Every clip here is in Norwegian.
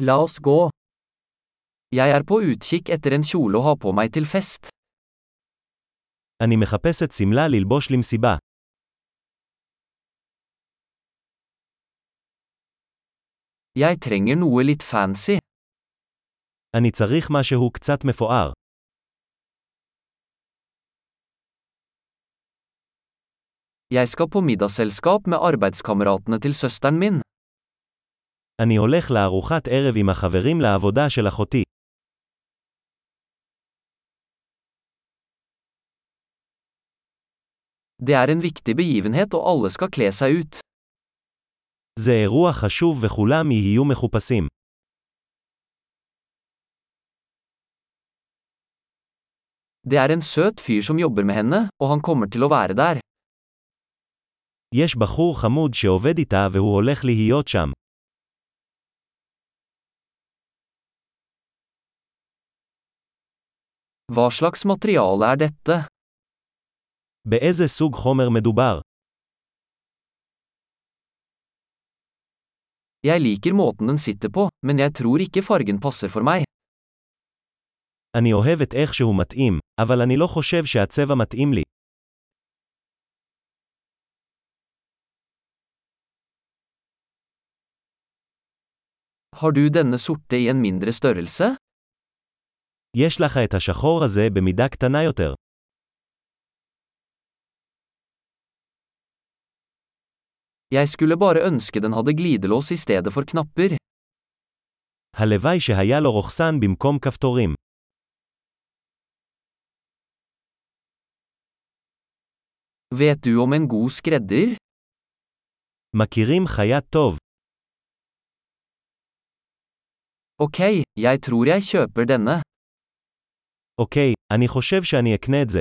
La oss gå. Jeg er på utkikk etter en kjole å ha på meg til fest. אני מחפשת שמלה ללבוש למסיבה. Jeg trenger noe litt fancy. אני צריך משהו קצת מפואר. Jeg skal på middagsselskap med arbeidskameratene til søsteren min. אני הולך לארוחת ערב עם החברים לעבודה של אחותי. Det er en viktig begivenhet og alle skal kle seg ut. זה אירוע חשוב וכולם יהיו מחופשים. Det er en søt fyr som jobber med henne, og han kommer til å være der. יש בחור חמוד שעובד איתה והוא הולך להיות שם. Hva slags materiale er dette? באיזה סוג חומר מדובר? Jeg liker måten den sitter på, men jeg tror ikke fargen passer for meg. אני אוהב את איך שהוא מתאים, אבל אני לא חושב שהצבע מתאים לי. Har du denne sorte i en mindre størrelse? יש לך את השחור הזה במידה קטנה יותר. Jeg skulle bare ønske den hadde glidelås i stedet for knapper. הלוואי שהיה לו רוכסן במקום כפתורים. Vet du om en god skredder? מכירים חייט טוב. Ok, jeg tror jeg kjøper denne. אוקיי, אני חושב שאני אקנה את זה.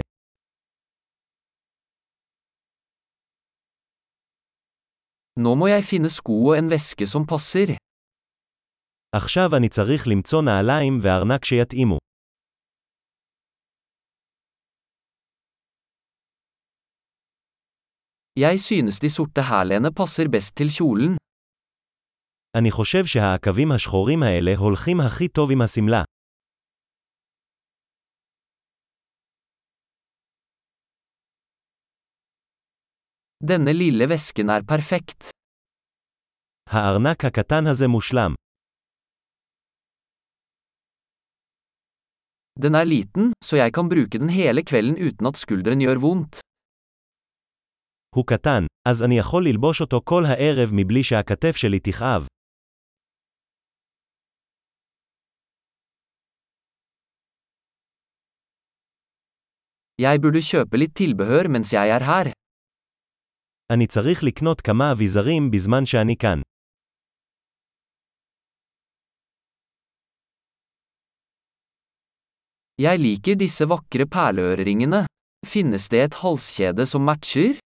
Nå må jeg finne sko og en veske som passer. עכשיו אני צריך למצוא נעליים וארנק שיתאימו. Jeg synes de sorte hælene passer best til kjolen. אני חושב שהעקבים השחורים האלה הולכים הכי טוב עם השמלה. Denne lille vesken er perfekt. הארנק הקטן הזה מושלם. Den er liten, så jeg kan bruke den hele kvelden uten at skulderen gjør vondt. הוא קטן, אז אני יכול ללבוש אותו כל הערב מבלי שהכתף שלי תכאב. Jeg burde kjøpe litt tilbehør mens jeg er her. אני צריך לקנות כמה אביזרים בזמן שאני כאן. Jeg liker disse vakre perleøreringene. Finnes det et halskjede som matcher?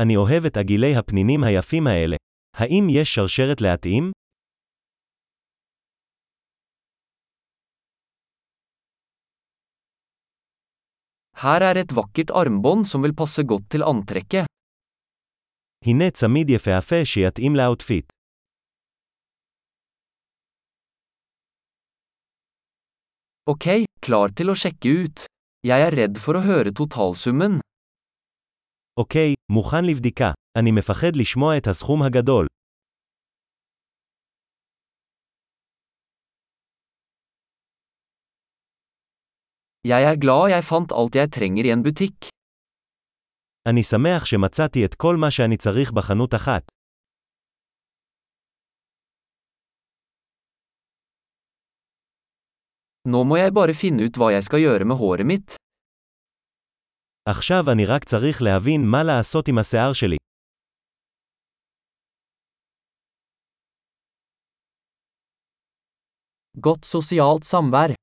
אני אוהב את עגילי הפנינים היפים האלה. האם יש שרשרת להתאים? Her er et vakkert armbånd som vil passe godt til antrekket. הנה צמיד יפהפה שיתאים לאוטפיט. Ok, klar til å sjekke ut. Jeg er redd for å høre totalsummen. אוקיי, מוכן לבדיקה. אני מפחד לשמוע את הסכום הגדול. Jeg er glad jeg fant alt jeg trenger i en butikk. אני שמח שמצאתי את כל מה שאני צריך בחנות אחת. Nå må jeg bare finne ut hva jeg skal gjøre med håret mitt. עכשיו אני רק צריך להבין מה לעשות עם השיער שלי. Godt sosialt samvær.